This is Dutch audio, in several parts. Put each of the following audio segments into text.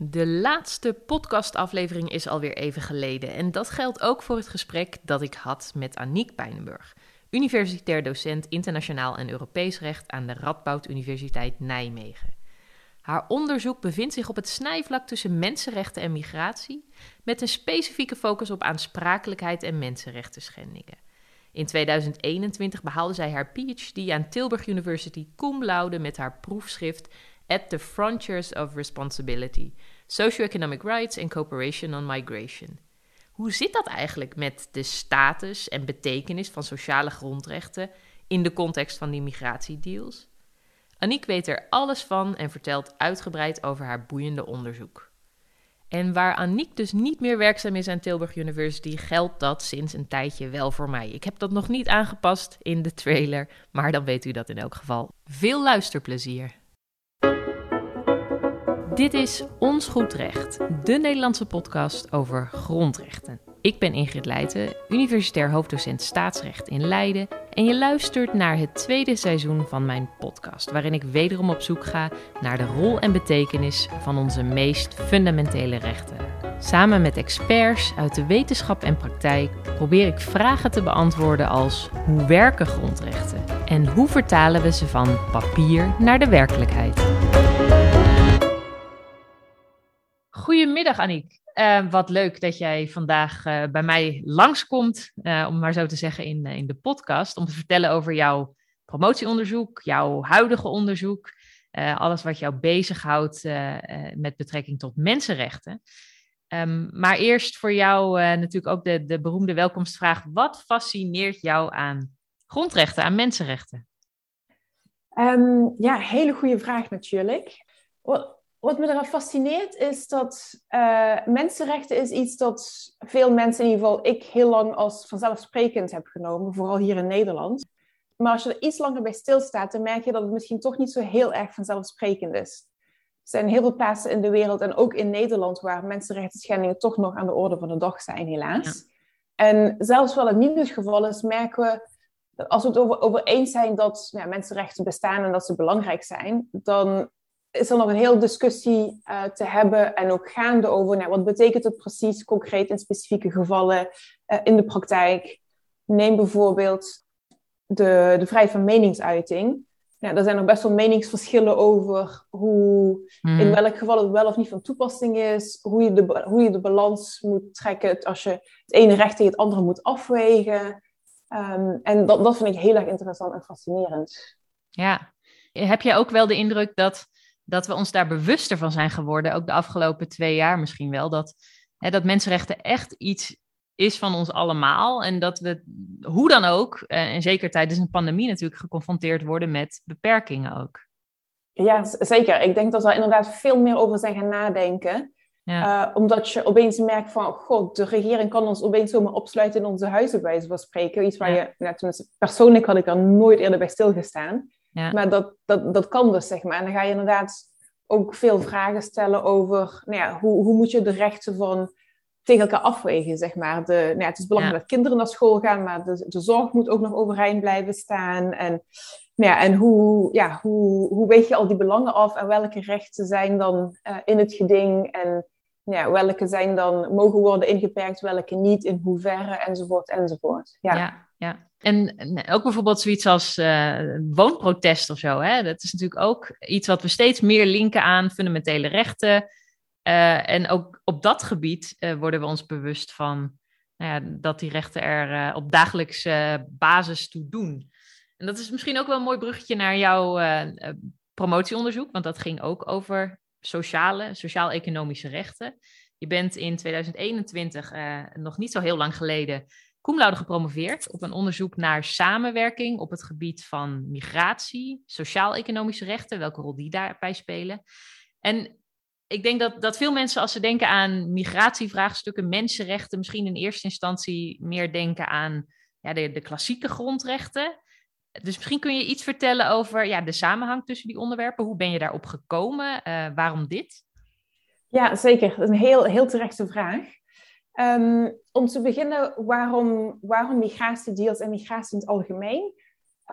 De laatste podcastaflevering is alweer even geleden. En dat geldt ook voor het gesprek dat ik had met Aniek Pijnenburg, universitair docent internationaal en Europees recht aan de Radboud Universiteit Nijmegen. Haar onderzoek bevindt zich op het snijvlak tussen mensenrechten en migratie, met een specifieke focus op aansprakelijkheid en mensenrechten schendingen. In 2021 behaalde zij haar PhD aan Tilburg University cum laude met haar proefschrift At the Frontiers of Responsibility: Socioeconomic Rights and Cooperation on Migration. Hoe zit dat eigenlijk met de status en betekenis van sociale grondrechten in de context van die migratiedeals? Aniek weet er alles van en vertelt uitgebreid over haar boeiende onderzoek. En waar Aniek dus niet meer werkzaam is aan Tilburg University, geldt dat sinds een tijdje wel voor mij. Ik heb dat nog niet aangepast in de trailer, maar dan weet u dat in elk geval. Veel luisterplezier! Dit is Ons Goed Recht, de Nederlandse podcast over grondrechten. Ik ben Ingrid Leijten, universitair hoofddocent staatsrecht in Leiden. En je luistert naar het tweede seizoen van mijn podcast, waarin ik wederom op zoek ga naar de rol en betekenis van onze meest fundamentele rechten. Samen met experts uit de wetenschap en praktijk probeer ik vragen te beantwoorden als hoe werken grondrechten en hoe vertalen we ze van papier naar de werkelijkheid. Goedemiddag, Aniek. Uh, wat leuk dat jij vandaag uh, bij mij langskomt, uh, om maar zo te zeggen, in, in de podcast. Om te vertellen over jouw promotieonderzoek, jouw huidige onderzoek. alles wat jou bezighoudt met betrekking tot mensenrechten. Um, maar eerst voor jou natuurlijk ook de, de beroemde welkomstvraag. Wat fascineert jou aan grondrechten, aan mensenrechten? Um, ja, hele goede vraag natuurlijk wat me eraan fascineert is dat uh, mensenrechten is iets dat veel mensen, in ieder geval ik, heel lang als vanzelfsprekend heb genomen, vooral hier in Nederland. Maar als je er iets langer bij stilstaat, dan merk je dat het misschien toch niet zo heel erg vanzelfsprekend is. Er zijn heel veel plaatsen in de wereld en ook in Nederland waar mensenrechten schendingen toch nog aan de orde van de dag zijn, helaas. En zelfs wel het niet het geval is, merken we dat als we het over, over eens zijn dat ja, mensenrechten bestaan en dat ze belangrijk zijn, dan is er nog een hele discussie uh, te hebben en ook gaande over nou, wat betekent het precies concreet in specifieke gevallen uh, in de praktijk. Neem bijvoorbeeld de, de vrijheid van meningsuiting. Nou, er zijn nog best wel meningsverschillen over hoe, hmm. in welk geval het wel of niet van toepassing is, hoe je de, hoe je de balans moet trekken als je het ene recht tegen het andere moet afwegen. Um, en dat, dat vind ik heel erg interessant en fascinerend. Ja, heb jij ook wel de indruk dat dat we ons daar bewuster van zijn geworden, ook de afgelopen twee jaar misschien wel, dat, hè, dat mensenrechten echt iets is van ons allemaal. En dat we, hoe dan ook, eh, en zeker tijdens een pandemie natuurlijk, geconfronteerd worden met beperkingen ook. Ja, zeker. Ik denk dat we inderdaad veel meer over zijn gaan nadenken. Ja. Uh, omdat je opeens merkt van, god, de regering kan ons opeens zomaar opsluiten in onze huizen, bij van spreken. Iets waar je, nou, persoonlijk had ik er nooit eerder bij stilgestaan. Ja. Maar dat, dat, dat kan dus, zeg maar. En dan ga je inderdaad ook veel vragen stellen over nou ja, hoe, hoe moet je de rechten van tegen elkaar afwegen, zeg maar. De, nou ja, het is belangrijk dat kinderen naar school gaan, maar de, de zorg moet ook nog overeind blijven staan. En, nou ja, en hoe, ja, hoe, hoe weeg je al die belangen af en welke rechten zijn dan uh, in het geding en ja, welke zijn dan, mogen worden ingeperkt, welke niet, in hoeverre, enzovoort, enzovoort. Ja, ja. ja. En ook bijvoorbeeld zoiets als uh, woonprotest of zo. Hè? Dat is natuurlijk ook iets wat we steeds meer linken aan fundamentele rechten. Uh, en ook op dat gebied uh, worden we ons bewust van nou ja, dat die rechten er op dagelijkse basis toe doen. En dat is misschien ook wel een mooi bruggetje naar jouw promotieonderzoek, want dat ging ook over sociale, sociaal-economische rechten. Je bent in 2021, nog niet zo heel lang geleden, gepromoveerd op een onderzoek naar samenwerking op het gebied van migratie, sociaal-economische rechten, welke rol die daarbij spelen. En ik denk dat, dat veel mensen, als ze denken aan migratievraagstukken, mensenrechten, misschien in eerste instantie meer denken aan ja, de, de klassieke grondrechten. Dus misschien kun je iets vertellen over ja, de samenhang tussen die onderwerpen. Hoe ben je daarop gekomen? Uh, waarom dit? Ja, zeker. Een heel, heel terechte vraag. Um, om te beginnen, waarom, waarom migratiedeals en migratie in het algemeen?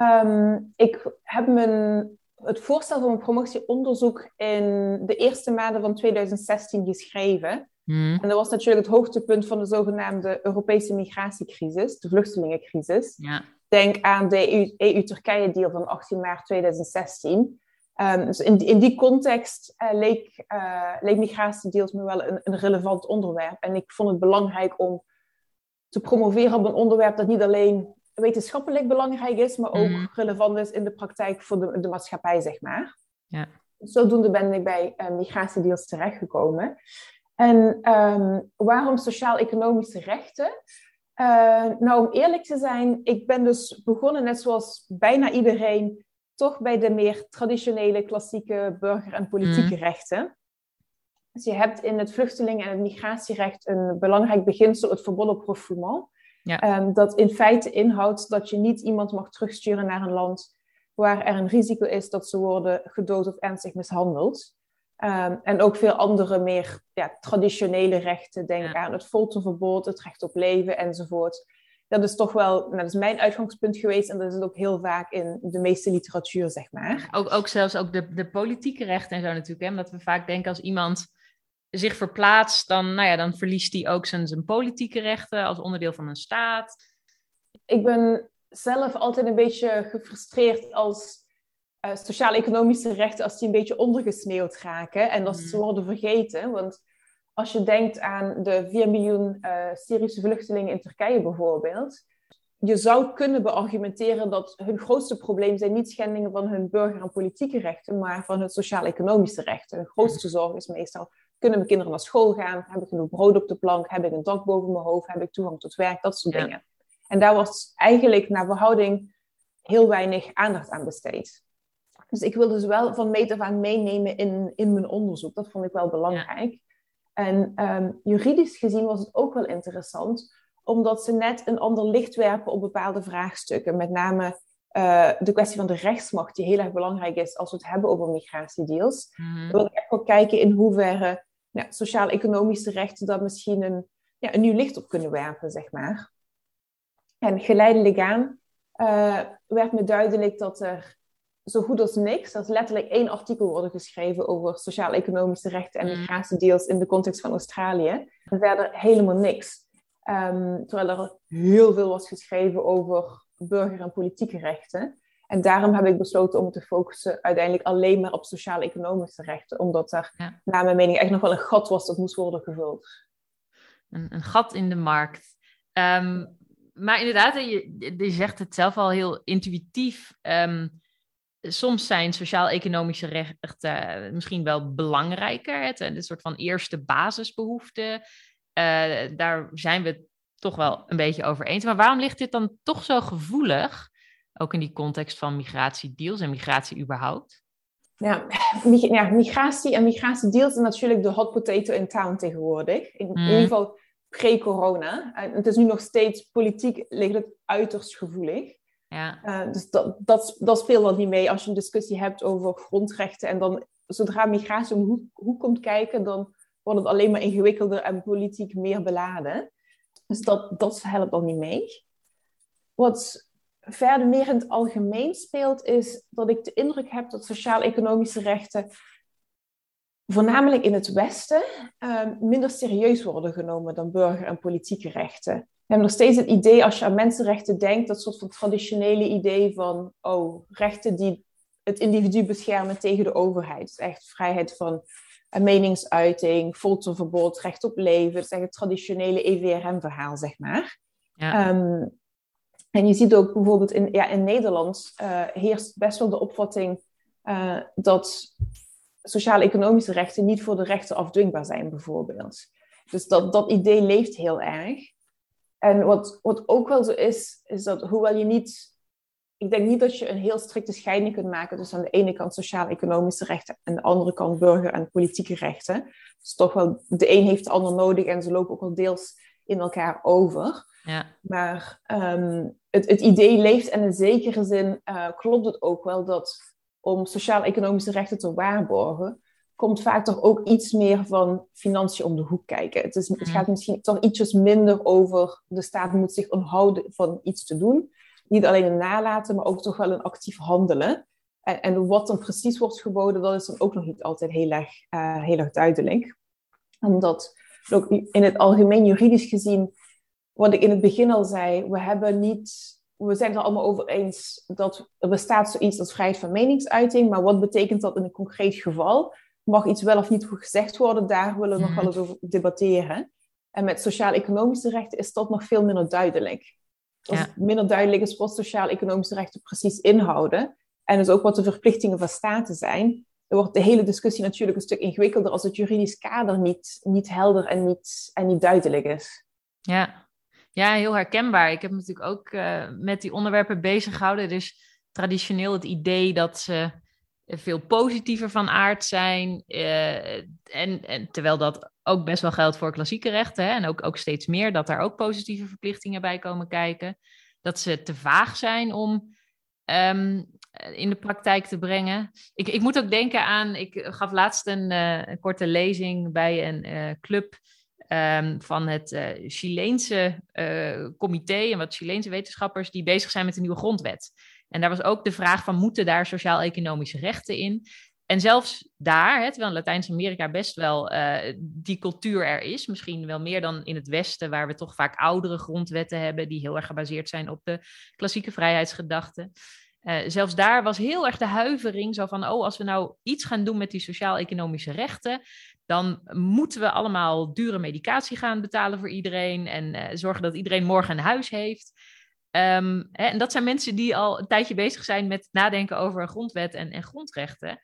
Um, ik heb mijn het voorstel van een promotieonderzoek in de eerste maanden van 2016 geschreven. Hmm. En dat was natuurlijk het hoogtepunt van de zogenaamde Europese migratiecrisis, de vluchtelingencrisis. Ja. Denk aan de EU-Turkije-deal van 18 maart 2016. Um, dus in, in die context uh, leek, uh, leek migratiedeals me wel een, een, relevant onderwerp. En ik vond het belangrijk om te promoveren op een onderwerp dat niet alleen wetenschappelijk belangrijk is, maar ook mhm. relevant is in de praktijk voor de, de maatschappij, zeg maar. Ja. Zodoende ben ik bij uh, migratiedeals terechtgekomen. En um, waarom sociaal-economische rechten? Nou, om eerlijk te zijn, ik ben dus begonnen, net zoals bijna iedereen, toch bij de meer traditionele, klassieke burger- en politieke mhm. rechten. Dus je hebt in het vluchtelingen- en het migratierecht een belangrijk beginsel, het verbod op refoulement. Ja. Ehm, dat in feite inhoudt dat je niet iemand mag terugsturen naar een land waar er een risico is dat ze worden gedood of ernstig mishandeld. Um, en ook veel andere meer ja, traditionele rechten, denk aan het folterverbod, het recht op leven enzovoort. Dat is toch wel, nou, dat is mijn uitgangspunt geweest en dat is het ook heel vaak in de meeste literatuur, zeg maar. Ook, ook zelfs ook de, de politieke rechten en zo natuurlijk, hè? omdat we vaak denken als iemand zich verplaatst, dan, nou ja, dan verliest hij ook zijn, zijn politieke rechten als onderdeel van een staat. Ik ben zelf altijd een beetje gefrustreerd als uh, sociaal-economische rechten, als die een beetje ondergesneeuwd raken en als ze mhm. worden vergeten. Want als je denkt aan de 4 miljoen uh, Syrische vluchtelingen in Turkije bijvoorbeeld, je zou kunnen beargumenteren dat hun grootste probleem zijn niet schendingen van hun burger- en politieke rechten, maar van hun sociaal-economische rechten. De grootste zorg is meestal kunnen mijn kinderen naar school gaan? Heb ik genoeg brood op de plank? Heb ik een dak boven mijn hoofd? Heb ik toegang tot werk? Dat soort dingen. En daar was eigenlijk naar verhouding heel weinig aandacht aan besteed. Dus ik wilde ze wel van meet af aan meenemen in, in mijn onderzoek. Dat vond ik wel belangrijk. En ehm, juridisch gezien was het ook wel interessant, omdat ze net een ander licht werpen op bepaalde vraagstukken. Met name uh, de kwestie van de rechtsmacht, die heel erg belangrijk is als we het hebben over migratiedeals. Mm wil ik echt wel kijken in hoeverre ja, sociaal-economische rechten daar misschien een, ja, een nieuw licht op kunnen werpen, zeg maar. En geleidelijk aan uh, werd me duidelijk dat er zo goed als niks, dat letterlijk één artikel worden geschreven over sociaal-economische rechten en mm. migratiedeals in de context van Australië. En verder helemaal niks. Um, terwijl er heel veel was geschreven over burger- en politieke rechten. En daarom heb ik besloten om te focussen uiteindelijk alleen maar op sociaal-economische rechten. Omdat er, naar mijn mening, echt nog wel een gat was dat moest worden gevuld. Een, een gat in de markt. Ehm, maar inderdaad, je, je, zegt het zelf al heel intuïtief. Um, soms zijn sociaal-economische rechten misschien wel belangrijker. Het, een soort van eerste basisbehoefte. Uh, daar zijn we toch wel een beetje over eens. Maar waarom ligt dit dan toch zo gevoelig? Ook in die context van migratiedeals en migratie überhaupt? Ja, ja migratie en migratiedeals is natuurlijk de hot potato in town tegenwoordig. In, in hmm. ieder geval pre-corona. Het is nu nog steeds politiek ligt het uiterst gevoelig. Ja. Uh, dus dat, dat, dat speelt wel niet mee als je een discussie hebt over grondrechten. En dan zodra migratie om hoe, komt kijken, dan wordt het alleen maar ingewikkelder en politiek meer beladen. Dus dat, dat helpt al niet mee. Wat verder meer in het algemeen speelt, is dat ik de indruk heb dat sociaal-economische rechten voornamelijk in het Westen ehm, minder serieus worden genomen dan burger- en politieke rechten. We hebben nog steeds het idee, als je aan mensenrechten denkt, dat soort van traditionele idee van, oh, rechten die het individu beschermen tegen de overheid. Dus echt vrijheid van meningsuiting, folterverbod, recht op leven. Dat is echt het traditionele EVRM-verhaal, zeg maar. Ja. Ehm, en je ziet ook bijvoorbeeld in, ja, in Nederland uh, heerst best wel de opvatting uh, dat sociaal-economische rechten niet voor de rechten afdwingbaar zijn, bijvoorbeeld. Dus dat, dat idee leeft heel erg. En wat, wat ook wel zo is, is dat hoewel je niet. Ik denk niet dat je een heel strikte scheiding kunt maken tussen aan de ene kant sociaal-economische rechten en aan de andere kant burger- en politieke rechten. Dus toch wel, de een heeft de ander nodig en ze lopen ook wel deels in elkaar over. Ja. Maar um, het, het idee leeft en in zekere zin uh, klopt het ook wel dat om sociaal-economische rechten te waarborgen, komt vaak toch ook iets meer van financiën om de hoek kijken. Het, is, het mm. gaat misschien toch ietsjes minder over de staat moet zich onthouden van iets te doen. Niet alleen een nalaten, maar ook toch wel een actief handelen. En, en, wat dan precies wordt geboden, dat is dan ook nog niet altijd heel erg, uh, heel erg duidelijk. Omdat ook in het algemeen juridisch gezien, wat ik in het begin al zei, we hebben niet we zijn het er allemaal over eens dat er bestaat zoiets als vrijheid van meningsuiting, maar wat betekent dat in een concreet geval? Mag iets wel of niet gezegd worden? Daar willen we nog wel eens over debatteren. En met sociaal-economische rechten is dat nog veel minder duidelijk. Als het minder duidelijk is wat sociaal-economische rechten precies inhouden, en dus ook wat de verplichtingen van staten zijn, dan wordt de hele discussie natuurlijk een stuk ingewikkelder als het juridisch kader niet, niet helder en niet, en niet duidelijk is. Ja, ja, heel herkenbaar. Ik heb me natuurlijk ook uh, met die onderwerpen bezig gehouden. Dus traditioneel het idee dat ze veel positiever van aard zijn. Uh, en, en, terwijl dat ook best wel geldt voor klassieke rechten. Hè, en ook, ook steeds meer, dat daar ook positieve verplichtingen bij komen kijken. Dat ze te vaag zijn om um, in de praktijk te brengen. Ik, ik moet ook denken aan, ik gaf laatst een, uh, een korte lezing bij een uh, club Um, van het uh, Chileense comité en wat Chileense wetenschappers die bezig zijn met de nieuwe grondwet. En daar was ook de vraag van moeten daar sociaal-economische rechten in? En zelfs daar, hè, terwijl in Latijns-Amerika best wel uh, die cultuur er is, misschien wel meer dan in het Westen, waar we toch vaak oudere grondwetten hebben die heel erg gebaseerd zijn op de klassieke vrijheidsgedachten. Uh, zelfs daar was heel erg de huivering zo van, oh, als we nou iets gaan doen met die sociaal-economische rechten, dan moeten we allemaal dure medicatie gaan betalen voor iedereen en uh, zorgen dat iedereen morgen een huis heeft. Um, hè, en dat zijn mensen die al een tijdje bezig zijn met nadenken over grondwet en, en grondrechten.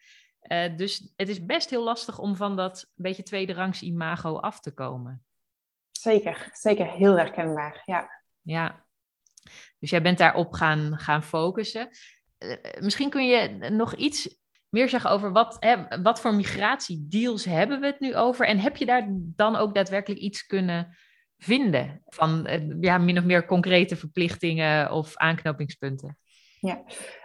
Uh, dus het is best heel lastig om van dat beetje tweederangs imago af te komen. Zeker, zeker heel herkenbaar, ja. Ja, dus jij bent daarop gaan, gaan focussen. Uh, misschien kun je nog iets meer zeggen over wat, hè, wat voor migratiedeals hebben we het nu over? En heb je daar dan ook daadwerkelijk iets kunnen vinden van eh, ja, min of meer concrete verplichtingen of aanknopingspunten? Ja,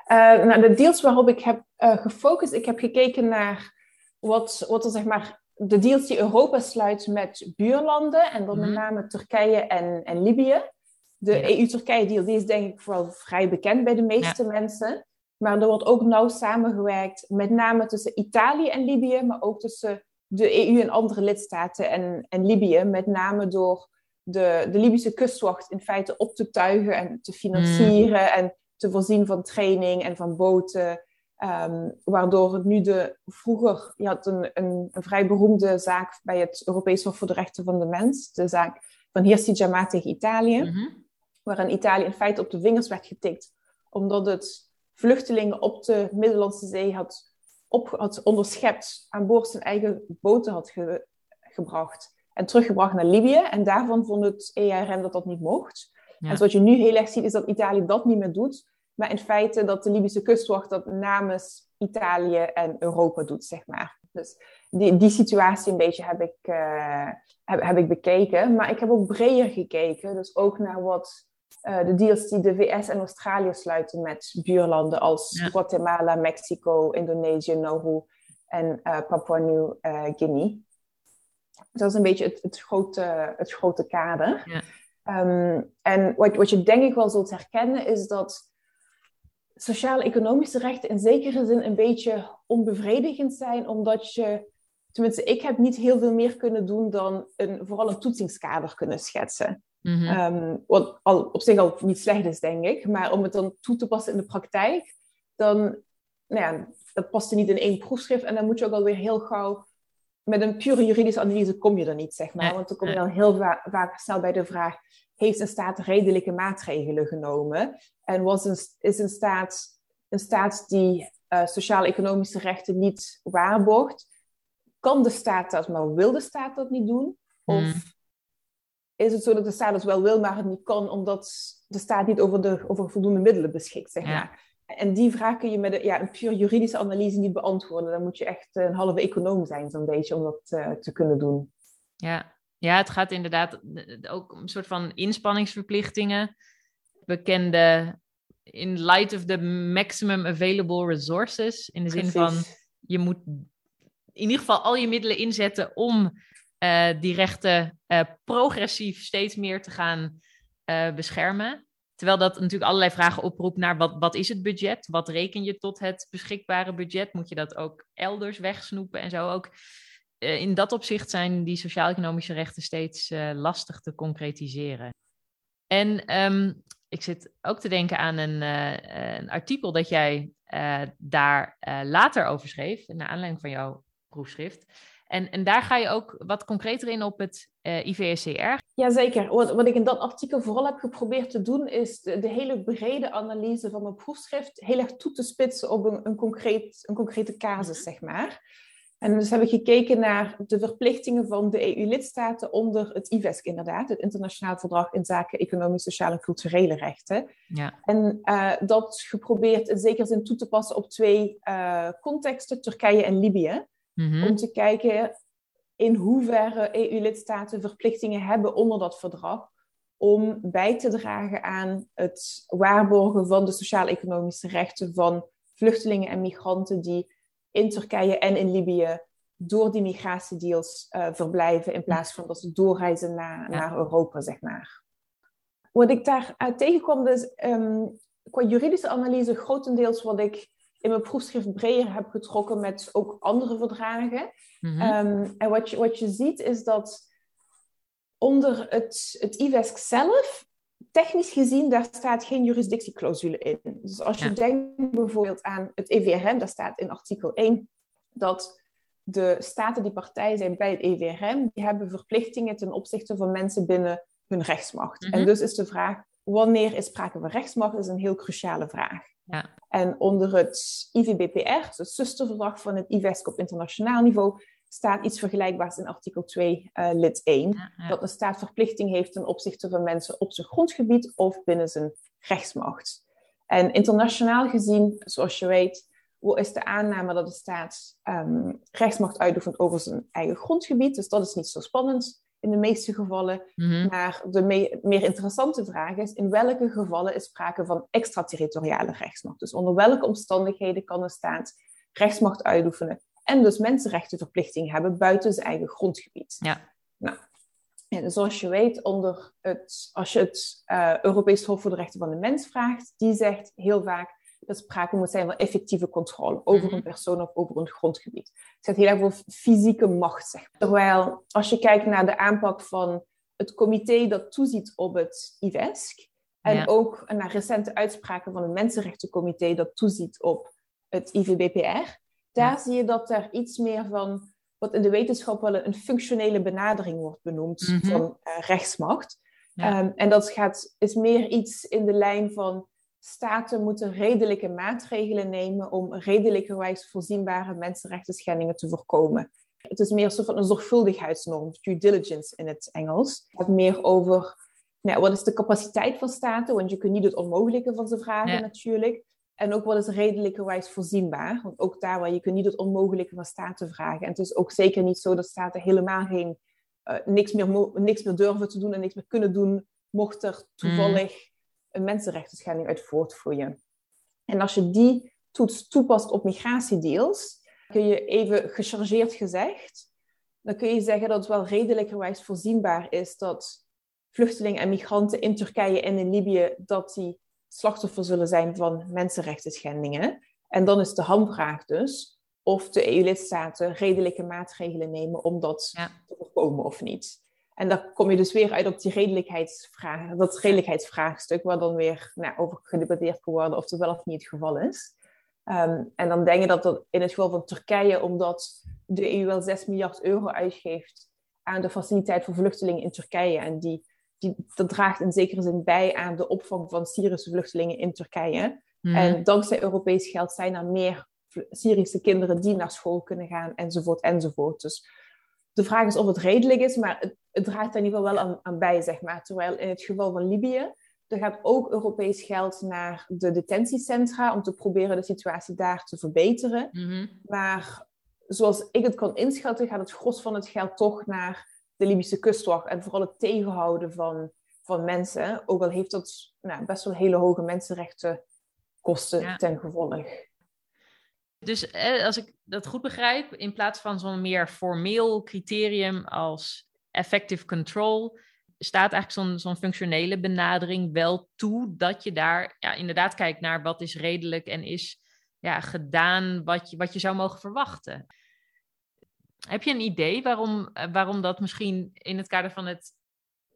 uh, nou, de deals waarop ik heb uh, gefocust, ik heb gekeken naar wat, wat er zeg maar de deals die Europa sluit met buurlanden en dan met mhm. name Turkije en, en Libië. De EU-Turkije-deal die is denk ik vooral vrij bekend bij de meeste mensen. Maar er wordt ook nauw samengewerkt, met name tussen Italië en Libië, maar ook tussen de EU en andere lidstaten en, en Libië. Met name door de, de Libische kustwacht in feite op te tuigen en te financieren mm. en te voorzien van training en van boten. Um, waardoor het nu de vroeger, je had een, een, een, vrij beroemde zaak bij het Europees Hof voor de Rechten van de Mens, de zaak van Hirsi Jamaa tegen Italië, mm -hmm. waarin Italië in feite op de vingers werd getikt, omdat het vluchtelingen op de Middellandse Zee had, op, had onderschept, aan boord zijn eigen boten had gebracht en teruggebracht naar Libië. En daarvan vond het ERM dat dat niet mocht. En wat je nu heel erg ziet, is dat Italië dat niet meer doet. Maar in feite dat de Libische kustwacht dat namens Italië en Europa doet, zeg maar. Dus die, die situatie een beetje heb ik, uh, heb, heb ik bekeken. Maar ik heb ook breder gekeken. Dus ook naar wat uh, de deals die de VS en Australië sluiten met buurlanden als Guatemala, Mexico, Indonesië, Nauru en uh, Papua Nieuw-Guinea. Dat is een beetje het, het, grote, het grote kader. Ja. Um, en wat, wat je denk ik wel zult herkennen is dat sociaal-economische rechten in zekere zin een beetje onbevredigend zijn, omdat je, tenminste, ik heb niet heel veel meer kunnen doen dan een, vooral een toetsingskader kunnen schetsen. Mm um, wat al, op zich al niet slecht is, denk ik. Maar om het dan toe te passen in de praktijk, dan, nou ja, dat past niet in één proefschrift. En dan moet je ook alweer heel gauw, met een pure juridische analyse kom je er niet, zeg maar. Want dan kom je dan heel vaak snel bij de vraag, heeft een staat redelijke maatregelen genomen? En was een, is een staat, een staat die uh, sociaal-economische rechten niet waarborgt, kan de staat dat, maar wil de staat dat niet doen? Of mm is het zo dat de staat het wel wil, maar het niet kan, omdat de staat niet over, de, over voldoende middelen beschikt, zeg maar. En die vraag kun je met een, ja, een puur juridische analyse niet beantwoorden. Dan moet je echt een halve econoom zijn, zo'n beetje, om dat uh, te kunnen doen. Ja. ja, het gaat inderdaad ook om een soort van inspanningsverplichtingen. Bekende in light of the maximum available resources. In de zin van, je moet in ieder geval al je middelen inzetten om uh, die rechten uh, progressief steeds meer te gaan uh, beschermen. Terwijl dat natuurlijk allerlei vragen oproept naar wat, wat is het budget? Wat reken je tot het beschikbare budget? Moet je dat ook elders wegsnoepen en zo? Ook eh, in dat opzicht zijn die sociaal-economische rechten steeds uh, lastig te concretiseren. En um, ik zit ook te denken aan een, uh, een artikel dat jij daar later over schreef, naar aanleiding van jouw proefschrift. En, en daar ga je ook wat concreter in op het uh, IVSCR. Jazeker. Wat, wat ik in dat artikel vooral heb geprobeerd te doen, is de, de hele brede analyse van mijn proefschrift heel erg toe te spitsen op een, een, concreet, een concrete casus, zeg maar. En dus heb ik gekeken naar de verplichtingen van de EU-lidstaten onder het IVESC inderdaad, het Internationaal Verdrag in Zaken Economisch, Sociale en Culturele Rechten. Ja. En uh, dat geprobeerd in zekere zin toe te passen op twee uh, contexten, Turkije en Libië. Mm Om te kijken in hoeverre EU-lidstaten verplichtingen hebben onder dat verdrag om bij te dragen aan het waarborgen van de sociaal-economische rechten van vluchtelingen en migranten die in Turkije en in Libië door die migratiedeals uh, verblijven in plaats van dat ze doorreizen naar, naar Europa, zeg maar. Wat ik daar tegenkwam, um, qua juridische analyse grotendeels wat ik in mijn proefschrift breder heb getrokken met ook andere verdragen. Mhm. Ehm, en wat je, wat je ziet is dat onder het, het IVESC zelf, technisch gezien, daar staat geen jurisdictieclausule in. Dus als je denkt bijvoorbeeld aan het EVRM, daar staat in artikel 1 dat de staten die partij zijn bij het EVRM, die hebben verplichtingen ten opzichte van mensen binnen hun rechtsmacht. En mhm. dus is de vraag, wanneer is sprake van rechtsmacht, is een heel cruciale vraag. Ja. En onder het IVBPR, dus het zusterverdrag van het IVESC op internationaal niveau, staat iets vergelijkbaars in artikel 2, uh, eh, lid 1. Dat een staat verplichting heeft ten opzichte van mensen op zijn grondgebied of binnen zijn rechtsmacht. En internationaal gezien, zoals je weet, is de aanname dat de staat um, rechtsmacht uitoefent over zijn eigen grondgebied. Dus dat is niet zo spannend in de meeste gevallen. Mhm. Maar de meer interessante vraag is, in welke gevallen is sprake van extraterritoriale rechtsmacht? Dus onder welke omstandigheden kan een staat rechtsmacht uitoefenen en dus mensenrechtenverplichting hebben buiten zijn eigen grondgebied? Ja. Nou, en zoals je weet, onder het, als je het uh, Europees Hof voor de Rechten van de Mens vraagt, die zegt heel vaak dat sprake moet zijn van effectieve controle over mhm. een persoon of over een grondgebied. Het gaat heel erg over fysieke macht. Zeg. Terwijl als je kijkt naar de aanpak van het comité dat toeziet op het IVESC, en ook naar recente uitspraken van het Mensenrechtencomité dat toeziet op het IVBPR, daar zie je dat er iets meer van, wat in de wetenschap wel een functionele benadering wordt benoemd, mhm. van uh, rechtsmacht. Um, en dat gaat, is meer iets in de lijn van staten moeten redelijke maatregelen nemen om redelijkerwijs voorzienbare mensenrechten schendingen te voorkomen. Het is meer een soort van een zorgvuldigheidsnorm, due diligence in het Engels. Het gaat meer over nou, wat is de capaciteit van staten, want je kunt niet het onmogelijke van ze vragen natuurlijk. En ook wat is redelijkerwijs voorzienbaar, want ook daar waar je kunt niet het onmogelijke van staten vragen. En het is ook zeker niet zo dat staten helemaal geen, uh, niks, meer niks meer durven te doen en niks meer kunnen doen, mocht er toevallig een mensenrechten schending uit voortvloeien. En als je die toets toepast op migratiedeals, kun je even gechargeerd gezegd, dan kun je zeggen dat het wel redelijkerwijs voorzienbaar is dat vluchtelingen en migranten in Turkije en in Libië, dat die slachtoffer zullen zijn van mensenrechten schendingen. En dan is de hamvraag dus of de EU-lidstaten redelijke maatregelen nemen om dat te voorkomen of niet. En dan kom je dus weer uit op die redelijkheidsvraag, dat redelijkheidsvraagstuk, waar dan weer nou, over gedebatteerd kan worden of dat wel of niet het geval is. Ehm, en dan denk je dat dat in het geval van Turkije, omdat de EU wel 6 miljard euro uitgeeft aan de faciliteit voor vluchtelingen in Turkije. En die, die, dat draagt in zekere zin bij aan de opvang van Syrische vluchtelingen in Turkije. Mhm. En dankzij Europees geld zijn er meer Syrische kinderen die naar school kunnen gaan, enzovoort, enzovoort. Dus de vraag is of het redelijk is, maar het, het draagt daar in ieder geval wel aan, aan, bij, zeg maar. Terwijl in het geval van Libië, er gaat ook Europees geld naar de detentiecentra om te proberen de situatie daar te verbeteren. Mhm. Maar zoals ik het kan inschatten, gaat het gros van het geld toch naar de Libische kustwacht en vooral het tegenhouden van, van mensen. Ook al heeft dat nou, best wel hele hoge mensenrechtenkosten ten gevolg. Dus als ik dat goed begrijp, in plaats van zo'n meer formeel criterium als effective control, staat eigenlijk zo'n zo'n functionele benadering wel toe dat je daar ja, inderdaad kijkt naar wat is redelijk en is ja, gedaan wat je, wat je zou mogen verwachten. Heb je een idee waarom, eh, waarom dat misschien in het kader van het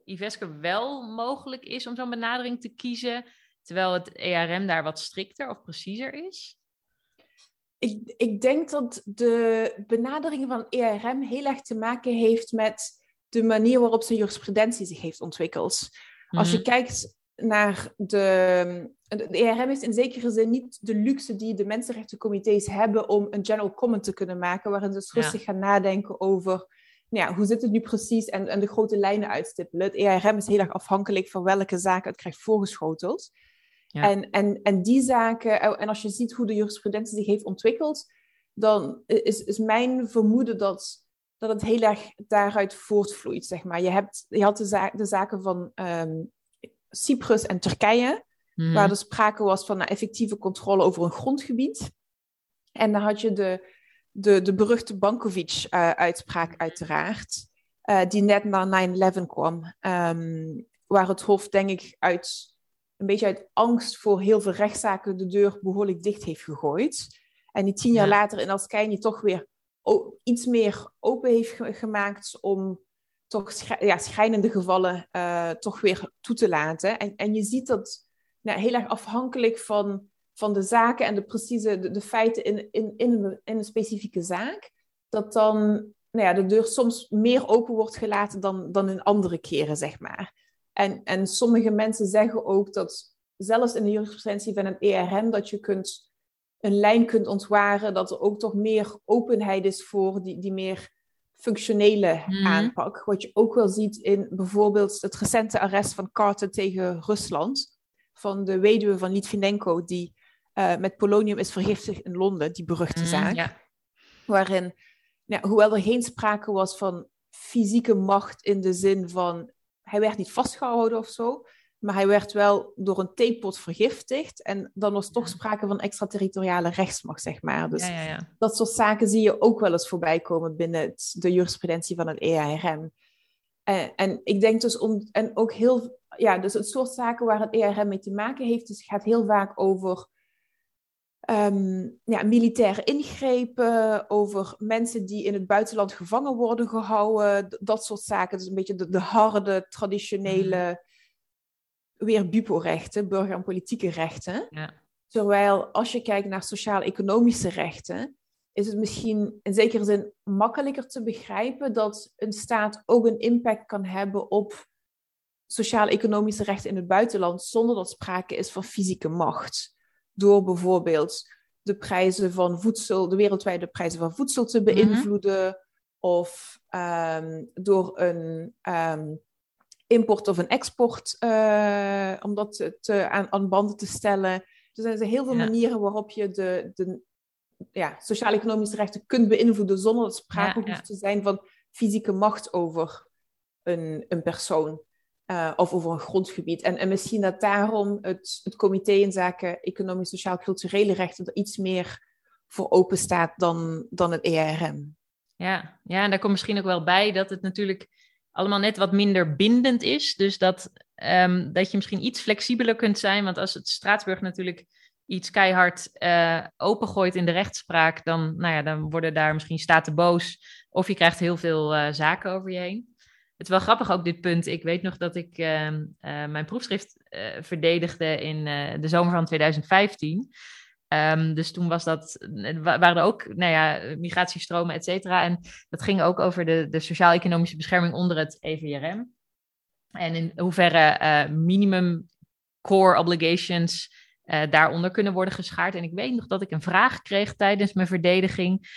Iveske wel mogelijk is om zo'n benadering te kiezen, terwijl het ERM daar wat strikter of preciezer is? Ik, ik denk dat de benadering van ERM heel erg te maken heeft met de manier waarop zijn jurisprudentie zich heeft ontwikkeld. Als je mhm. kijkt naar de. De ERM heeft in zekere zin niet de luxe die de mensenrechtencomité's hebben om een general comment te kunnen maken, waarin ze dus rustig gaan nadenken over nou ja, hoe zit het nu precies en, en de grote lijnen uitstippelen. Het ERM is heel erg afhankelijk van welke zaken het krijgt voorgeschoteld. Ja. En, en, en die zaken, en als je ziet hoe de jurisprudentie zich heeft ontwikkeld, dan is, is mijn vermoeden dat dat het heel erg daaruit voortvloeit, zeg maar. Je, hebt, je had de, de zaken van um, Cyprus en Turkije, mhm. waar er sprake was van effectieve controle over een grondgebied. En dan had je de, de, de beruchte Bankovic-uitspraak, uiteraard, uh, die net na 9-11 kwam, um, waar het Hof, denk ik, uit, een beetje uit angst voor heel veel rechtszaken de deur behoorlijk dicht heeft gegooid. En die tien jaar later in Alskijnie toch weer iets meer open heeft gemaakt om toch ja, schrijnende gevallen uh, toch weer toe te laten. En, en je ziet dat nou, heel erg afhankelijk van, van de zaken en de precieze de, de feiten in, in, in, een, in een specifieke zaak, dat dan nou ja, de deur soms meer open wordt gelaten dan, dan in andere keren, zeg maar. En, en sommige mensen zeggen ook dat zelfs in de jurisprudentie van een ERM, dat je kunt een lijn kunt ontwaren, dat er ook toch meer openheid is voor die, die meer functionele mhm. aanpak. Wat je ook wel ziet in bijvoorbeeld het recente arrest van Carter tegen Rusland, van de weduwe van Litvinenko, die uh, met polonium is vergiftigd in Londen, die beruchte mhm, zaak. Ja. Waarin, nou, hoewel er geen sprake was van fysieke macht in de zin van hij werd niet vastgehouden of zo, maar hij werd wel door een theepot vergiftigd. En dan was toch sprake van extraterritoriale rechtsmacht, zeg maar. Dus ja, ja, dat soort zaken zie je ook wel eens voorbij komen binnen de jurisprudentie van het EARM. En, en, ik denk dus om, en ook heel, ja, dus het soort zaken waar het ERM mee te maken heeft, dus gaat heel vaak over um, ja, militaire ingrepen, over mensen die in het buitenland gevangen worden gehouden, dat soort zaken. Dus een beetje de, de harde, traditionele mhm weer BUPO-rechten, burger- en politieke rechten. Ja. Terwijl als je kijkt naar sociaal-economische rechten, is het misschien in zekere zin makkelijker te begrijpen dat een staat ook een impact kan hebben op sociaal-economische rechten in het buitenland, zonder dat sprake is van fysieke macht. Door bijvoorbeeld de prijzen van voedsel, de wereldwijde prijzen van voedsel te mhm. beïnvloeden, of um, door een um, import of een export, uh, om dat te, aan, aan, banden te stellen. Dus er zijn heel veel manieren waarop je de, de ja, sociaal-economische rechten kunt beïnvloeden zonder dat sprake hoeft te zijn van fysieke macht over een, een persoon uh, of over een grondgebied. En, en misschien dat daarom het, het comité in zaken economisch, sociaal, culturele rechten er iets meer voor open staat dan, dan het ERM. Ja, ja, en daar komt misschien ook wel bij dat het natuurlijk allemaal net wat minder bindend is. Dus dat, um, dat je misschien iets flexibeler kunt zijn. Want als het Straatsburg natuurlijk iets keihard uh, opengooit in de rechtspraak, dan, nou ja, dan worden daar misschien staten boos. Of je krijgt heel veel uh, zaken over je heen. Het is wel grappig ook dit punt. Ik weet nog dat ik uh, mijn proefschrift verdedigde in de zomer van 2015. Um, dus toen was dat, waren er ook nou ja, migratiestromen, et cetera. En dat ging ook over de, de sociaal-economische bescherming onder het EVRM. En in hoeverre minimum core obligations daaronder kunnen worden geschaard. En ik weet nog dat ik een vraag kreeg tijdens mijn verdediging,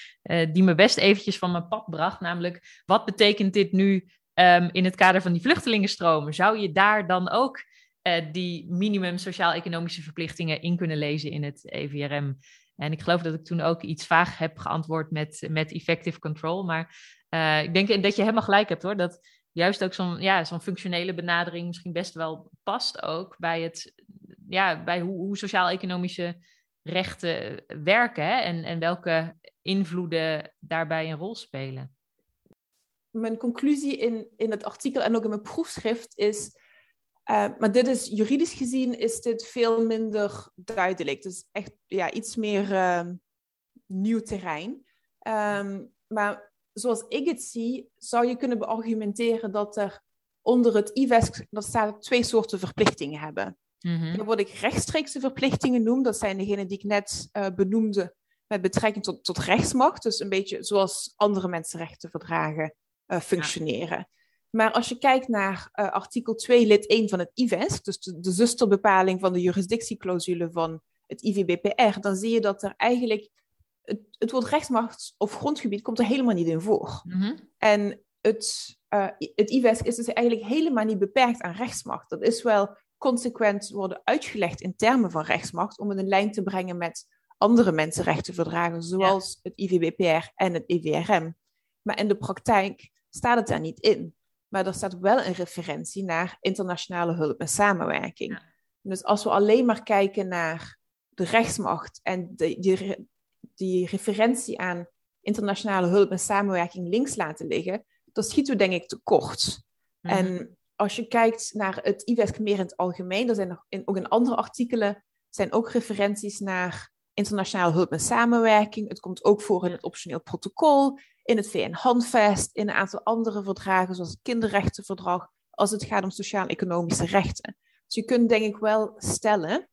die me best eventjes van mijn pad bracht. Namelijk, wat betekent dit nu um, in het kader van die vluchtelingenstromen? Zou je daar dan ook uh, die minimum sociaal-economische verplichtingen in kunnen lezen in het EVRM. En ik geloof dat ik toen ook iets vaag heb geantwoord met, met effective control. Maar uh, ik denk dat je helemaal gelijk hebt hoor. Dat juist ook zo'n ja, zo'n functionele benadering misschien best wel past ook bij, het, ja, bij hoe, hoe sociaal-economische rechten werken? En, en welke invloeden daarbij een rol spelen. Mijn conclusie in, in het artikel en ook in mijn proefschrift is. Uh, maar dit is juridisch gezien is dit veel minder duidelijk. Dus echt ja, iets meer uh, nieuw terrein. Um, maar zoals ik het zie, zou je kunnen beargumenteren dat er onder het IVESC dat staat twee soorten verplichtingen hebben. Mm -hmm. Wat ik rechtstreekse verplichtingen noem, dat zijn degenen die ik net uh, benoemde met betrekking tot, tot rechtsmacht. Dus een beetje zoals andere mensenrechtenverdragen uh, functioneren. Ja. Maar als je kijkt naar uh, artikel 2, lid 1 van het IVESC, dus de, de zusterbepaling van de jurisdictieclausule van het IVBPR, dan zie je dat er eigenlijk het, het woord rechtsmacht of grondgebied komt er helemaal niet in voor. Mm -hmm. En het, uh, het IVESC is dus eigenlijk helemaal niet beperkt aan rechtsmacht. Dat is wel consequent worden uitgelegd in termen van rechtsmacht om het in lijn te brengen met andere mensenrechtenverdragen, zoals ja. het IVBPR en het IVRM. Maar in de praktijk staat het daar niet in. Maar er staat wel een referentie naar internationale hulp en samenwerking. Ja. Dus als we alleen maar kijken naar de rechtsmacht en de, die, die referentie aan internationale hulp en samenwerking links laten liggen, dan schieten we denk ik tekort. Mm -hmm. En als je kijkt naar het IWESC meer in het algemeen, er zijn nog in, ook in andere artikelen zijn ook referenties naar internationale hulp en samenwerking. Het komt ook voor in het optioneel protocol, in het VN-handvest, in een aantal andere verdragen, zoals het kinderrechtenverdrag, als het gaat om sociaal-economische rechten. Dus je kunt denk ik wel stellen,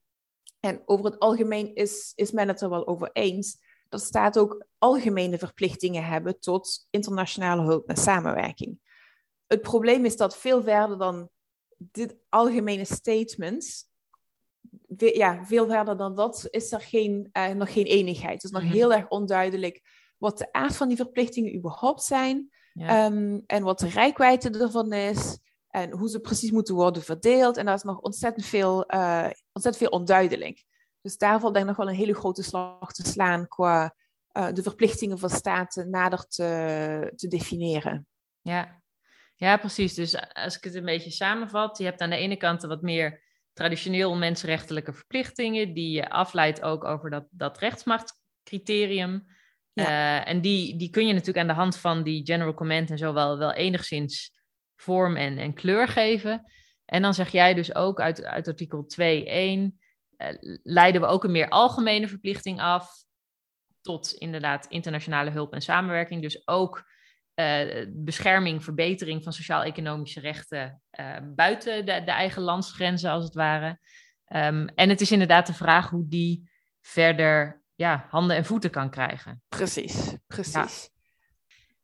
en over het algemeen is, is men het er wel over eens, dat staat ook algemene verplichtingen hebben tot internationale hulp en samenwerking. Het probleem is dat veel verder dan dit algemene statement, ja, veel verder dan dat, is er geen, uh, nog geen eenigheid. Het is nog -hmm. heel erg onduidelijk wat de aard van die verplichtingen überhaupt zijn ja. um, en wat de rijkwijde ervan is en hoe ze precies moeten worden verdeeld. En daar is nog ontzettend veel, uh, ontzettend veel onduidelijk. Dus daar valt denk ik nog wel een hele grote slag te slaan qua uh, de verplichtingen van staten nader te, te definiëren. Ja. ja, precies. Dus als ik het een beetje samenvat, je hebt aan de ene kant wat meer traditioneel mensenrechtelijke verplichtingen, die je afleidt ook over dat, dat rechtsmachtscriterium. Uh, en die, die kun je natuurlijk aan de hand van die general comment en zo wel, wel enigszins vorm en, en kleur geven. En dan zeg jij dus ook uit, uit artikel 2.1, uh, leiden we ook een meer algemene verplichting af tot inderdaad internationale hulp en samenwerking. Dus ook uh, bescherming, verbetering van sociaal-economische rechten buiten de, de, eigen landsgrenzen, als het ware. Um, en het is inderdaad de vraag hoe die verder ja, handen en voeten kan krijgen. Precies, precies. Ja.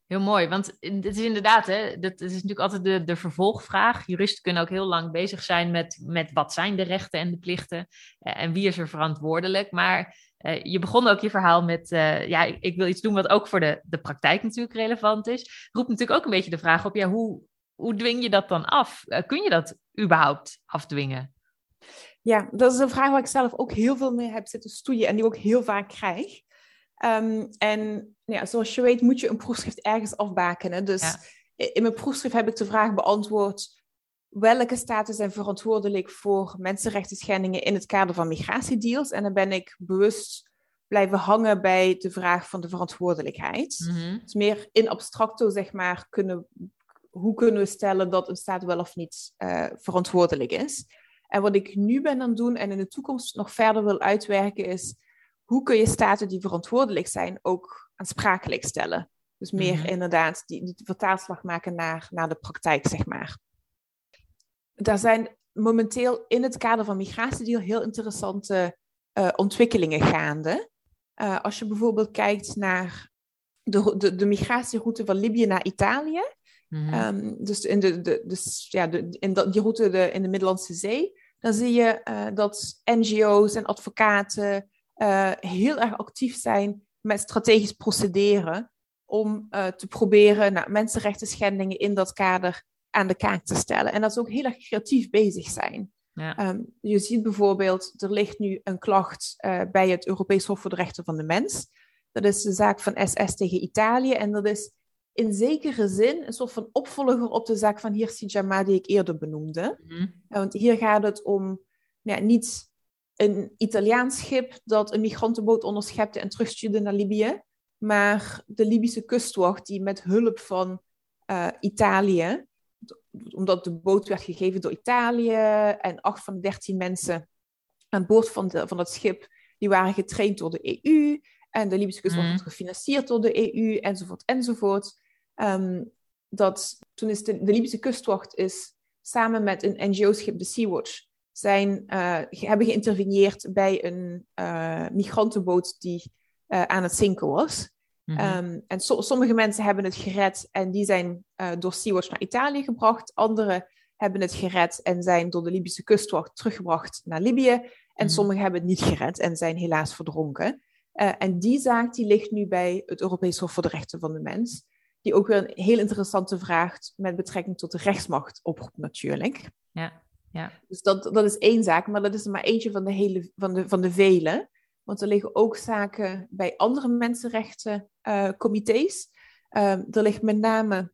Heel mooi, want het is inderdaad, hè, dat is natuurlijk altijd de, de vervolgvraag. Juristen kunnen ook heel lang bezig zijn met, met wat zijn de rechten en de plichten uh, en wie is er verantwoordelijk. Maar uh, je begon ook je verhaal met, uh, ja, ik, ik, wil iets doen wat ook voor de, de praktijk natuurlijk relevant is. Roept natuurlijk ook een beetje de vraag op, ja, hoe, hoe dwing je dat dan af? kun je dat überhaupt afdwingen? Ja, dat is een vraag waar ik zelf ook heel veel mee heb zitten stoeien en die ook heel vaak krijg. Um, en ja, zoals je weet moet je een proefschrift ergens afbakenen. Dus ja. in mijn proefschrift heb ik de vraag beantwoord... welke staten zijn verantwoordelijk voor mensenrechten schendingen in het kader van migratiedeals? En dan ben ik bewust blijven hangen bij de vraag van de verantwoordelijkheid. Mm -hmm. Dus meer in abstracto, zeg maar, kunnen, hoe kunnen we stellen dat een staat wel of niet uh, verantwoordelijk is? En wat ik nu ben aan het doen en in de toekomst nog verder wil uitwerken is hoe kun je staten die verantwoordelijk zijn ook aansprakelijk stellen? Dus meer mm -hmm. inderdaad die, die vertaalslag maken naar, naar de praktijk, zeg maar. Daar zijn momenteel in het kader van migratiedeal heel interessante uh, ontwikkelingen gaande. Uh, als je bijvoorbeeld kijkt naar de, de, de migratieroute van Libië naar Italië. Mm -hmm. um, dus in, de, de, dus, ja, de, in de, die route de, in de Middellandse Zee. Dan zie je uh, dat NGO's en advocaten, uh, heel erg actief zijn met strategisch procederen om uh, te proberen nou, mensenrechten schendingen in dat kader aan de kaak te stellen. En dat ze ook heel erg creatief bezig zijn. Ja. Um, je ziet bijvoorbeeld, er ligt nu een klacht bij het Europees Hof voor de Rechten van de Mens. Dat is de zaak van SS tegen Italië. En dat is in zekere zin een soort van opvolger op de zaak van Hirsi Jama die ik eerder benoemde. Mm -hmm. Want hier gaat het om ja, niet een Italiaans schip dat een migrantenboot onderschepte en terugstuurde naar Libië. Maar de Libische kustwacht die met hulp van Italië. Omdat de boot werd gegeven door Italië en acht van de dertien mensen aan boord van, de, van dat schip, die waren getraind door de EU. En de Libische kustwacht wordt gefinancierd door de EU, enzovoort, enzovoort. Ehm, dat, toen is de, de Libische kustwacht is samen met een NGO-schip, de Sea-Watch, zijn, uh, hebben geïnterveneerd bij een uh, migrantenboot die uh, aan het zinken was. Mm -hmm. um, en so sommige mensen hebben het gered en die zijn door Sea-Watch naar Italië gebracht. Anderen hebben het gered en zijn door de Libische kustwacht teruggebracht naar Libië. En mm -hmm. sommigen hebben het niet gered en zijn helaas verdronken. en die zaak die ligt nu bij het Europees Hof voor de Rechten van de Mens. Die ook weer een heel interessante vraag met betrekking tot de rechtsmacht oproept natuurlijk. Ja. Ja. Dus dat, dat is één zaak, maar dat is er maar eentje van de, hele, van de, van de vele. Want er liggen ook zaken bij andere mensenrechtencomité's. Uh, uh, er ligt met name,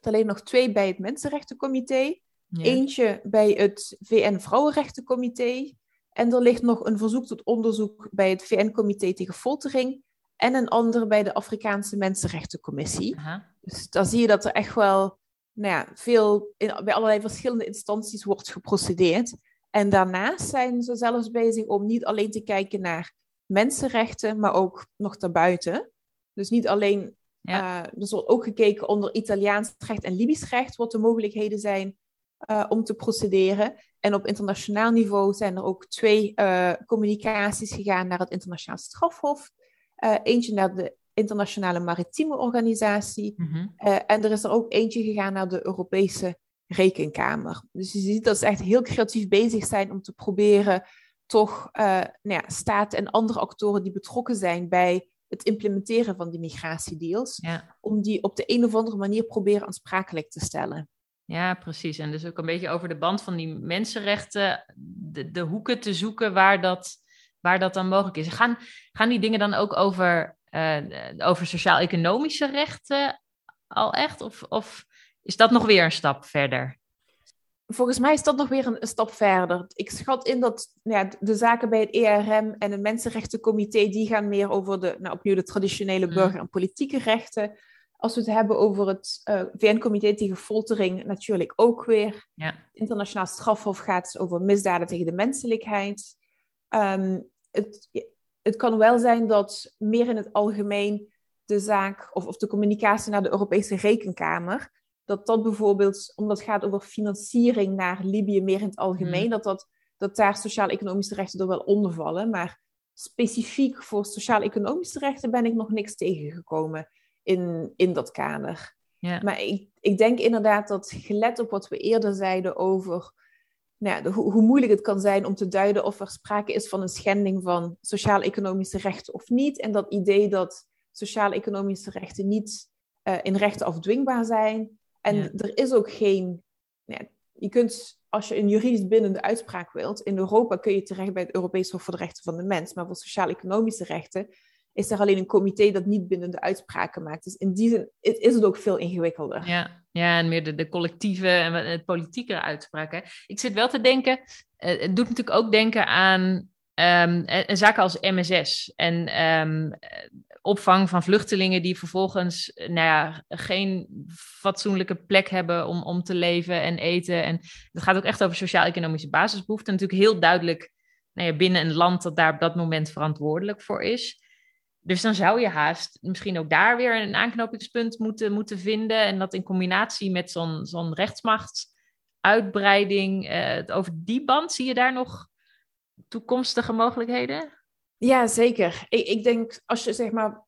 er liggen nog twee bij het Mensenrechtencomité. Ja. Eentje bij het VN Vrouwenrechtencomité. En er ligt nog een verzoek tot onderzoek bij het VN-comité tegen foltering. En een ander bij de Afrikaanse Mensenrechtencommissie. Dus daar zie je dat er echt wel nou ja, veel in, bij allerlei verschillende instanties wordt geprocedeerd. En daarnaast zijn ze zelfs bezig om niet alleen te kijken naar mensenrechten, maar ook nog daarbuiten. Dus niet alleen, ja. uh, er wordt ook gekeken onder Italiaans recht en Libisch recht, wat de mogelijkheden zijn uh, om te procederen. En op internationaal niveau zijn er ook twee uh, communicaties gegaan naar het internationaal strafhof. Eentje naar de Internationale Maritieme Organisatie. Mm -hmm. uh, en er is er ook eentje gegaan naar de Europese Rekenkamer. Dus je ziet dat ze echt heel creatief bezig zijn om te proberen toch uh, nou ja, staten en andere actoren die betrokken zijn bij het implementeren van die migratiedeals, ja. om die op de een of andere manier proberen aansprakelijk te stellen. Ja, precies. En dus ook een beetje over de band van die mensenrechten, de, de hoeken te zoeken waar dat, waar dat dan mogelijk is. Gaan, gaan die dingen dan ook over uh, over sociaal-economische rechten al echt? Of, of is dat nog weer een stap verder? Volgens mij is dat nog weer een, een stap verder. Ik schat in dat ja, de zaken bij het ERM en het Mensenrechtencomité, die gaan meer over de, nou, opnieuw de traditionele burger- en politieke rechten. Als we het hebben over het uh, VN-comité tegen foltering, natuurlijk ook weer. Ja. Internationaal strafhof gaat over misdaden tegen de menselijkheid. Um, het, het kan wel zijn dat meer in het algemeen de zaak of, of de communicatie naar de Europese Rekenkamer, dat dat bijvoorbeeld, omdat het gaat over financiering naar Libië meer in het algemeen, Mm. dat, dat, dat daar sociaal-economische rechten er wel onder vallen. Maar specifiek voor sociaal-economische rechten ben ik nog niks tegengekomen in, in dat kader. Maar ik, ik denk inderdaad dat gelet op wat we eerder zeiden over nou ja, de, hoe, hoe moeilijk het kan zijn om te duiden of er sprake is van een schending van sociaal-economische rechten of niet. En dat idee dat sociaal-economische rechten niet uh, in rechten afdwingbaar zijn. En Ja. er is ook geen. nou ja, je kunt, als je een juridisch bindende uitspraak wilt, in Europa kun je terecht bij het Europees Hof voor de Rechten van de Mens. Maar voor sociaal-economische rechten is er alleen een comité dat niet bindende uitspraken maakt. Dus in die zin is is het ook veel ingewikkelder. Ja, ja, en meer de, de collectieve en het politiekere uitspraken. Ik zit wel te denken, eh, het doet natuurlijk ook denken aan ehm, eh, zaken als MSS en ehm, eh, opvang van vluchtelingen die vervolgens nou ja, geen fatsoenlijke plek hebben om, om te leven en eten. En het gaat ook echt over sociaal-economische basisbehoeften. Natuurlijk heel duidelijk nou ja, binnen een land dat daar op dat moment verantwoordelijk voor is. Dus dan zou je haast misschien ook daar weer een aanknopingspunt moeten, moeten vinden. En dat in combinatie met zo'n zo'n rechtsmachtsuitbreiding. eh, over die band zie je daar nog toekomstige mogelijkheden? Ja, zeker. Ik, ik denk als je zeg maar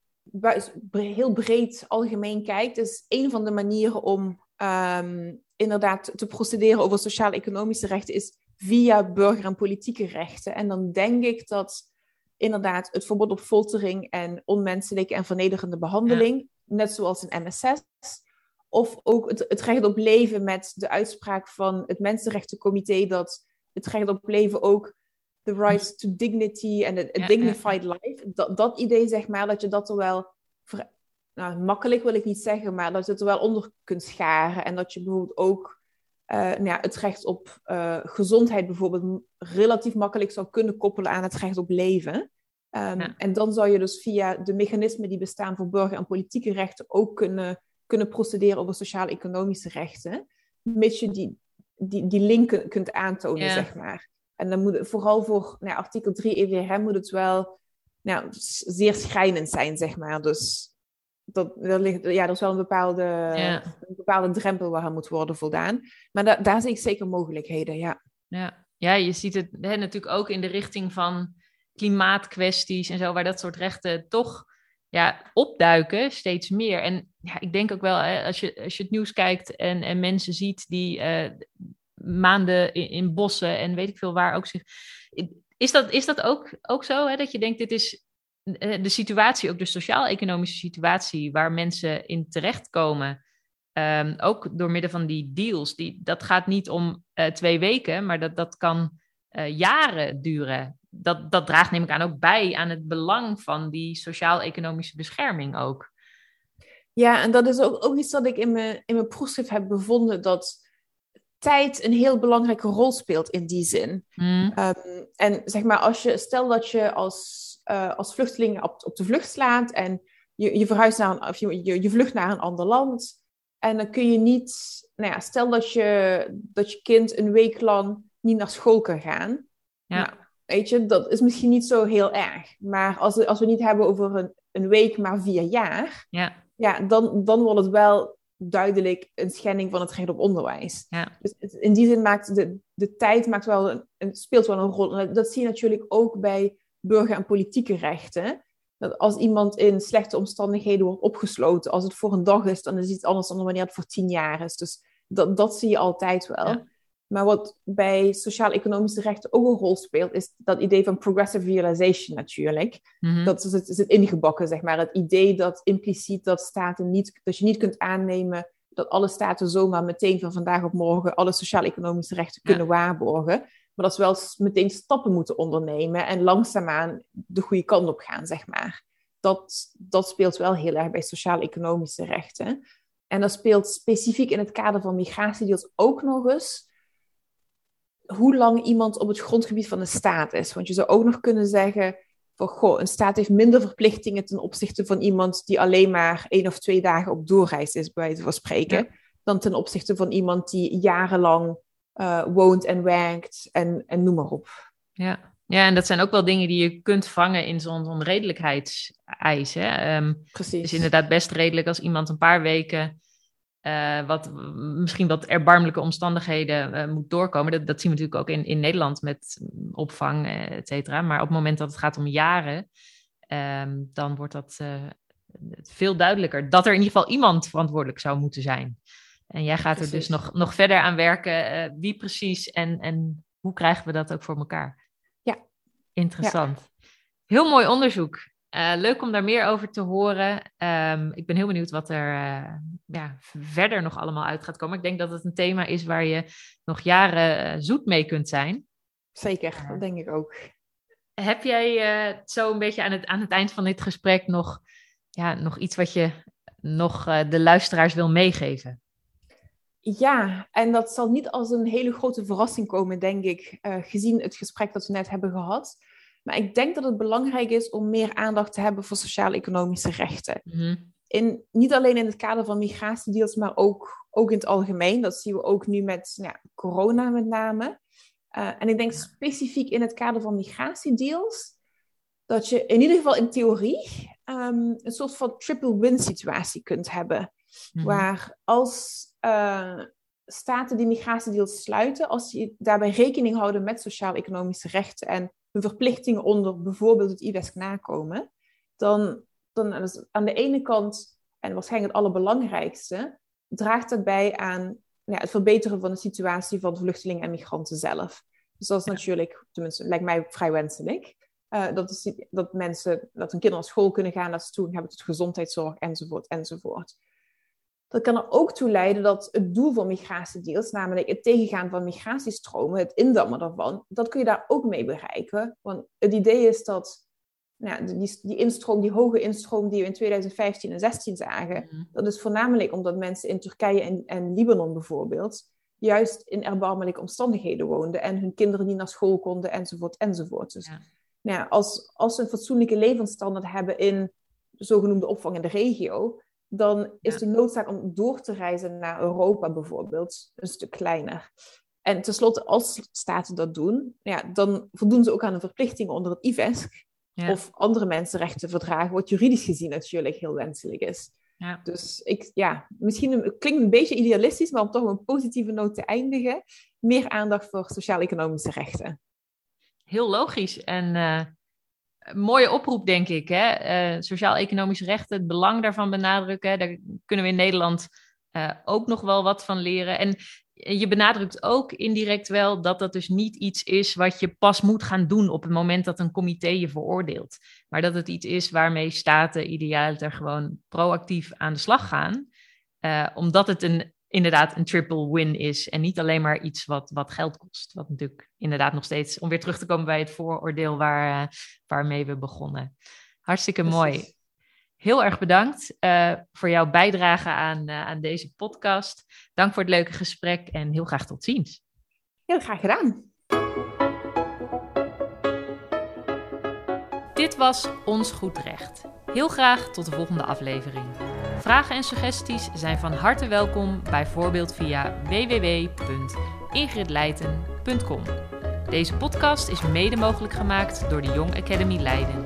heel breed algemeen kijkt, is een van de manieren om ehm, inderdaad te procederen over sociaal-economische rechten is via burger- en politieke rechten. En dan denk ik dat inderdaad het verbod op foltering en onmenselijke en vernederende behandeling, net zoals in MSS, of ook het, het recht op leven met de uitspraak van het Mensenrechtencomité dat het recht op leven ook the right to dignity en a, a Ja, dignified life. Dat, dat idee, zeg maar, dat je dat er wel... ver- nou, makkelijk wil ik niet zeggen, maar dat je het er wel onder kunt scharen. En dat je bijvoorbeeld ook eh, nou ja, het recht op eh, gezondheid bijvoorbeeld relatief makkelijk zou kunnen koppelen aan het recht op leven. Ehm, Ja. En dan zou je dus via de mechanismen die bestaan voor burger- en politieke rechten ook kunnen kunnen procederen over sociaal-economische rechten, mits je die, die, die link kunt aantonen, zeg maar. En dan moet het, vooral voor nou, artikel 3 EWRM moet het wel nou, zeer schrijnend zijn, zeg maar. Dus dat, er, ligt, ja, er is wel een bepaalde, een bepaalde drempel waar moet worden voldaan. Maar daar zie ik zeker mogelijkheden, ja. Ja, ja je ziet het hè, natuurlijk ook in de richting van klimaatkwesties en zo, waar dat soort rechten toch ja, opduiken, steeds meer. En ja, ik denk ook wel, hè, als, je, als je het nieuws kijkt en, en mensen ziet die uh, maanden in, in, bossen en weet ik veel waar ook zich. Is dat, is dat ook, ook zo, hè, dat je denkt, dit is eh, de situatie, ook de sociaal-economische situatie waar mensen in terechtkomen, um, ook door middel van die deals, die, dat gaat niet om uh, twee weken, maar dat, dat kan uh, jaren duren. Dat, dat draagt neem ik aan ook bij aan het belang van die sociaal-economische bescherming ook. Ja, en dat is ook, ook iets dat ik in mijn, in mijn proefschrift heb bevonden, dat tijd een heel belangrijke rol speelt in die zin. Mm. Um, en zeg maar, als je, stel dat je als uh, als vluchteling op, op de vlucht slaat en je, je verhuist naar een, of je, je, je vlucht naar een ander land. En dan kun je niet, nou ja, stel dat je, dat je kind een week lang niet naar school kan gaan. Ja. Nou, weet je, dat is misschien niet zo heel erg. Maar als, we, als we niet hebben over een, een week, maar vier jaar, ja. Ja, dan, dan wordt het wel duidelijk een schending van het recht op onderwijs. Ja. Dus in die zin maakt de, de tijd maakt wel een, speelt wel een rol. Dat zie je natuurlijk ook bij burger- en politieke rechten. Dat als iemand in slechte omstandigheden wordt opgesloten, als het voor een dag is, dan is het iets anders dan wanneer het voor tien jaar is. Dus dat, dat zie je altijd wel. Maar wat bij sociaal-economische rechten ook een rol speelt, is dat idee van progressive realization natuurlijk. Mhm. Dat is het, is het ingebakken, zeg maar. Het idee dat impliciet dat staten niet, dat je niet kunt aannemen dat alle staten zomaar meteen van vandaag op morgen alle sociaal-economische rechten kunnen waarborgen. Maar dat ze wel meteen stappen moeten ondernemen en langzaamaan de goede kant op gaan, zeg maar. Dat, dat speelt wel heel erg bij sociaal-economische rechten. En dat speelt specifiek in het kader van migratiedeals ook nog eens hoe lang iemand op het grondgebied van de staat is. Want je zou ook nog kunnen zeggen van, goh, een staat heeft minder verplichtingen ten opzichte van iemand die alleen maar één of twee dagen op doorreis is, bij wijze van spreken, dan ten opzichte van iemand die jarenlang uh, woont en werkt en, en noem maar op. Ja. ja, en dat zijn ook wel dingen die je kunt vangen in zo'n zo'n redelijkheidseis. Hè? Um, Precies. Het is inderdaad best redelijk als iemand een paar weken uh, wat misschien wat erbarmelijke omstandigheden uh, moet doorkomen. Dat, dat zien we natuurlijk ook in, in Nederland met opvang, et cetera. Maar op het moment dat het gaat om jaren, um, dan wordt dat veel duidelijker dat er in ieder geval iemand verantwoordelijk zou moeten zijn. En jij gaat er dus nog, nog verder aan werken. Uh, wie precies en, en hoe krijgen we dat ook voor elkaar? Ja. Interessant. Heel mooi onderzoek. Uh, leuk om daar meer over te horen. Um, ik ben heel benieuwd wat er uh, ja, verder nog allemaal uit gaat komen. Ik denk dat het een thema is waar je nog jaren zoet mee kunt zijn. Zeker, dat denk ik ook. Heb jij zo een beetje aan het, aan het eind van dit gesprek nog, ja, nog iets wat je nog de luisteraars wil meegeven? Ja, en dat zal niet als een hele grote verrassing komen, denk ik, uh, gezien het gesprek dat we net hebben gehad. Maar ik denk dat het belangrijk is om meer aandacht te hebben voor sociaal-economische rechten. Mhm. in, niet alleen in het kader van migratiedeals, maar ook, ook in het algemeen. Dat zien we ook nu met ja, corona met name. Uh, en ik denk specifiek in het kader van migratiedeals, dat je in ieder geval in theorie um, een soort van triple win situatie kunt hebben. Mhm. Waar als uh, staten die migratiedeals sluiten, als die daarbij rekening houden met sociaal-economische rechten en hun verplichtingen onder bijvoorbeeld het IWESC nakomen, dan, dan is aan de ene kant, en waarschijnlijk het allerbelangrijkste, draagt dat bij aan ja, het verbeteren van de situatie van vluchtelingen en migranten zelf. Dus dat is natuurlijk, tenminste, lijkt mij vrij wenselijk. Uh, dat, is, dat mensen, dat hun kinderen naar school kunnen gaan, dat ze toegang hebben tot gezondheidszorg, enzovoort, enzovoort. Dat kan er ook toe leiden dat het doel van migratiedeals, namelijk het tegengaan van migratiestromen, het indammen daarvan, dat kun je daar ook mee bereiken. Want het idee is dat nou, die, die instroom, die hoge instroom die we in 2015 en 2016 zagen, mhm. dat is voornamelijk omdat mensen in Turkije en, en Libanon bijvoorbeeld juist in erbarmelijke omstandigheden woonden en hun kinderen niet naar school konden, enzovoort, enzovoort. Dus Nou, als, als ze een fatsoenlijke levensstandaard hebben in zogenoemde opvang in de regio, dan is de noodzaak om door te reizen naar Europa bijvoorbeeld een stuk kleiner. En tenslotte, als staten dat doen, ja, dan voldoen ze ook aan een verplichting onder het IVESC. Of andere mensenrechten verdragen, wat juridisch gezien natuurlijk heel wenselijk is. Ja. Dus ik, ja, misschien het klinkt een beetje idealistisch, maar om toch een positieve noot te eindigen, meer aandacht voor sociaal-economische rechten. Heel logisch en uh, mooie oproep, denk ik. Hè? Uh, sociaal-economische rechten, het belang daarvan benadrukken. Daar kunnen we in Nederland uh, ook nog wel wat van leren. En je benadrukt ook indirect wel dat dat dus niet iets is wat je pas moet gaan doen op het moment dat een comité je veroordeelt. Maar dat het iets is waarmee staten idealiter gewoon proactief aan de slag gaan. Uh, omdat het een, inderdaad een triple win is en niet alleen maar iets wat, wat geld kost. Wat natuurlijk inderdaad nog steeds, om weer terug te komen bij het vooroordeel waar, uh, waarmee we begonnen. Hartstikke mooi. Heel erg bedankt uh, voor jouw bijdrage aan, uh, aan deze podcast. Dank voor het leuke gesprek en heel graag tot ziens. Heel graag gedaan. Dit was Ons Goed Recht. Heel graag tot de volgende aflevering. Vragen en suggesties zijn van harte welkom, bijvoorbeeld via www.ingridleiten.com. Deze podcast is mede mogelijk gemaakt door de Young Academy Leiden.